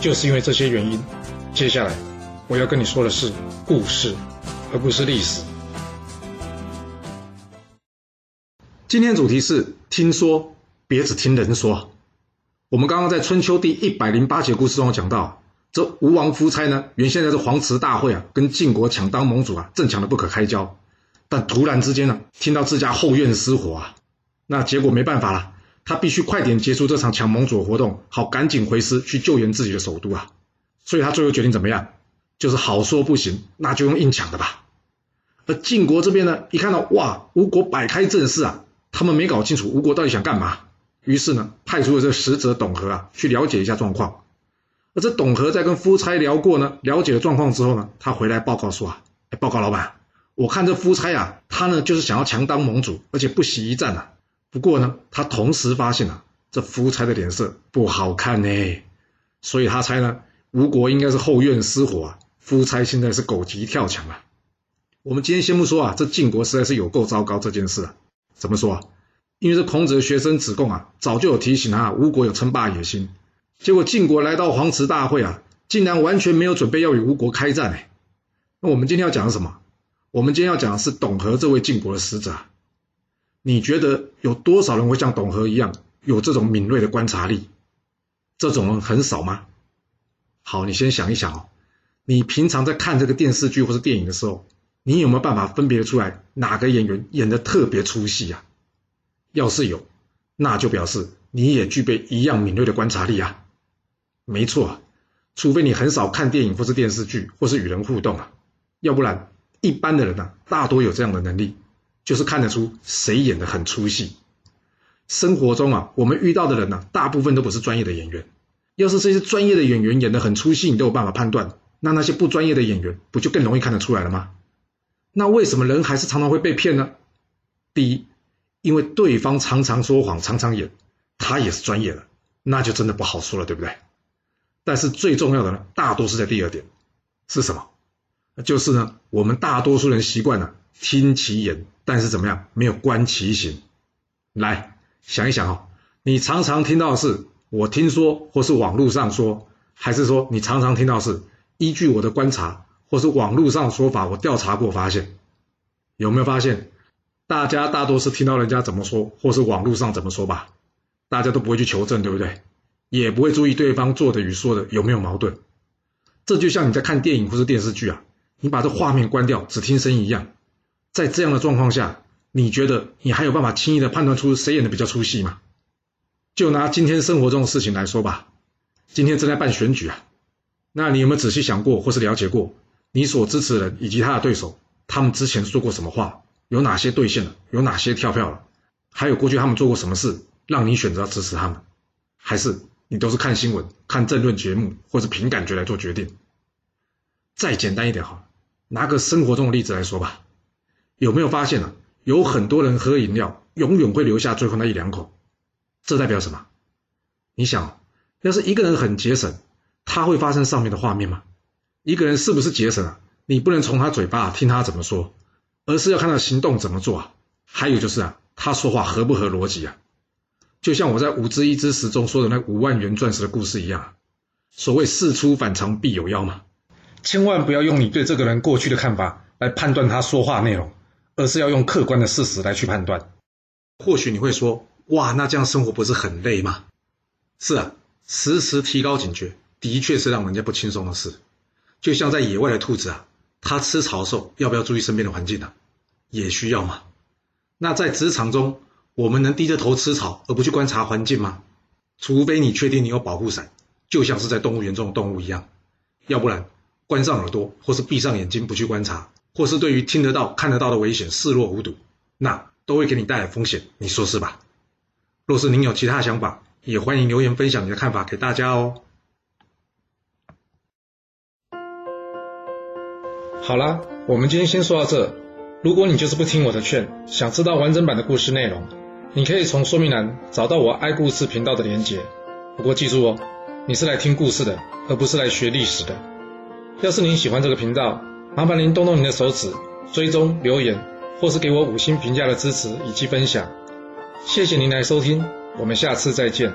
就是因为这些原因，接下来我要跟你说的是故事，而不是历史。今天主题是听说，别只听人说。我们刚刚在春秋第一百零八节故事中讲到，这吴王夫差呢，原先在这黄池大会啊，跟晋国抢当盟主啊，正抢得不可开交。但突然之间呢，听到自家后院失火啊，那结果没办法了。他必须快点结束这场抢盟主的活动，好赶紧回师去救援自己的首都啊！所以他最后决定怎么样？就是好说不行，那就用硬抢的吧。而晋国这边呢，一看到哇，吴国摆开阵势啊，他们没搞清楚吴国到底想干嘛，于是呢，派出了这使者董和啊，去了解一下状况。而这董和在跟夫差聊过呢，了解了状况之后呢，他回来报告说啊，报告老板，我看这夫差啊，他呢就是想要强当盟主，而且不惜一战啊。不过呢，他同时发现啊，这夫差的脸色不好看呢，所以他猜呢，吴国应该是后院失火啊，夫差现在是狗急跳墙啊。我们今天先不说啊，这晋国实在是有够糟糕这件事啊。怎么说啊？因为这孔子的学生子贡啊，早就有提醒啊，吴国有称霸野心，结果晋国来到黄池大会啊，竟然完全没有准备要与吴国开战哎。那我们今天要讲什么？我们今天要讲的是董和这位晋国的使者。你觉得有多少人会像董和一样有这种敏锐的观察力？这种人很少吗？好，你先想一想哦。你平常在看这个电视剧或是电影的时候，你有没有办法分别出来哪个演员演的特别出戏啊？要是有，那就表示你也具备一样敏锐的观察力啊。没错，除非你很少看电影或是电视剧或是与人互动啊，要不然一般的人呢，大多有这样的能力。就是看得出谁演的很出戏。生活中啊，我们遇到的人呢，大部分都不是专业的演员。要是这些专业的演员演的很出戏，你都有办法判断，那那些不专业的演员不就更容易看得出来了吗？那为什么人还是常常会被骗呢？第一，因为对方常常说谎，常常演，他也是专业的，那就真的不好说了，对不对？但是最重要的呢，大多是在第二点，是什么？就是呢，我们大多数人习惯了听其言。但是怎么样？没有观其行。来想一想哦，你常常听到的是我听说，或是网络上说，还是说你常常听到是依据我的观察，或是网络上说法，我调查过发现，有没有发现？大家大多是听到人家怎么说，或是网络上怎么说吧，大家都不会去求证，对不对？也不会注意对方做的与说的有没有矛盾。这就像你在看电影或是电视剧啊，你把这画面关掉，只听声音一样。在这样的状况下，你觉得你还有办法轻易的判断出谁演的比较出戏吗？就拿今天生活中的事情来说吧，今天正在办选举啊，那你有没有仔细想过或是了解过你所支持的人以及他的对手，他们之前说过什么话，有哪些兑现了，有哪些跳票了，还有过去他们做过什么事，让你选择支持他们，还是你都是看新闻、看政论节目或者凭感觉来做决定？再简单一点哈，拿个生活中的例子来说吧。有没有发现啊？有很多人喝饮料，永远会留下最后那一两口，这代表什么？你想，要是一个人很节省，他会发生上面的画面吗？一个人是不是节省啊？你不能从他嘴巴听他怎么说，而是要看他行动怎么做啊。还有就是啊，他说话合不合逻辑啊？就像我在《五之一之十》中说的那五万元钻石的故事一样，所谓事出反常必有妖嘛，千万不要用你对这个人过去的看法来判断他说话内容。而是要用客观的事实来去判断。或许你会说：“哇，那这样生活不是很累吗？”是啊，时时提高警觉，的确是让人家不轻松的事。就像在野外的兔子啊，它吃草兽要不要注意身边的环境呢？也需要嘛。那在职场中，我们能低着头吃草而不去观察环境吗？除非你确定你有保护伞，就像是在动物园中的动物一样，要不然关上耳朵或是闭上眼睛不去观察。或是对于听得到看得到的危险视若无睹那都会给你带来风险你说是吧？若是您有其他想法也欢迎留言分享你的看法给大家哦。好了我们今天先说到这。如果你就是不听我的劝想知道完整版的故事内容你可以从说明栏找到我爱故事频道的连接不过记住哦你是来听故事的而不是来学历史的。要是您喜欢这个频道麻烦您动动您的手指，追踪、留言，或是给我五星评价的支持以及分享。谢谢您来收听，我们下次再见。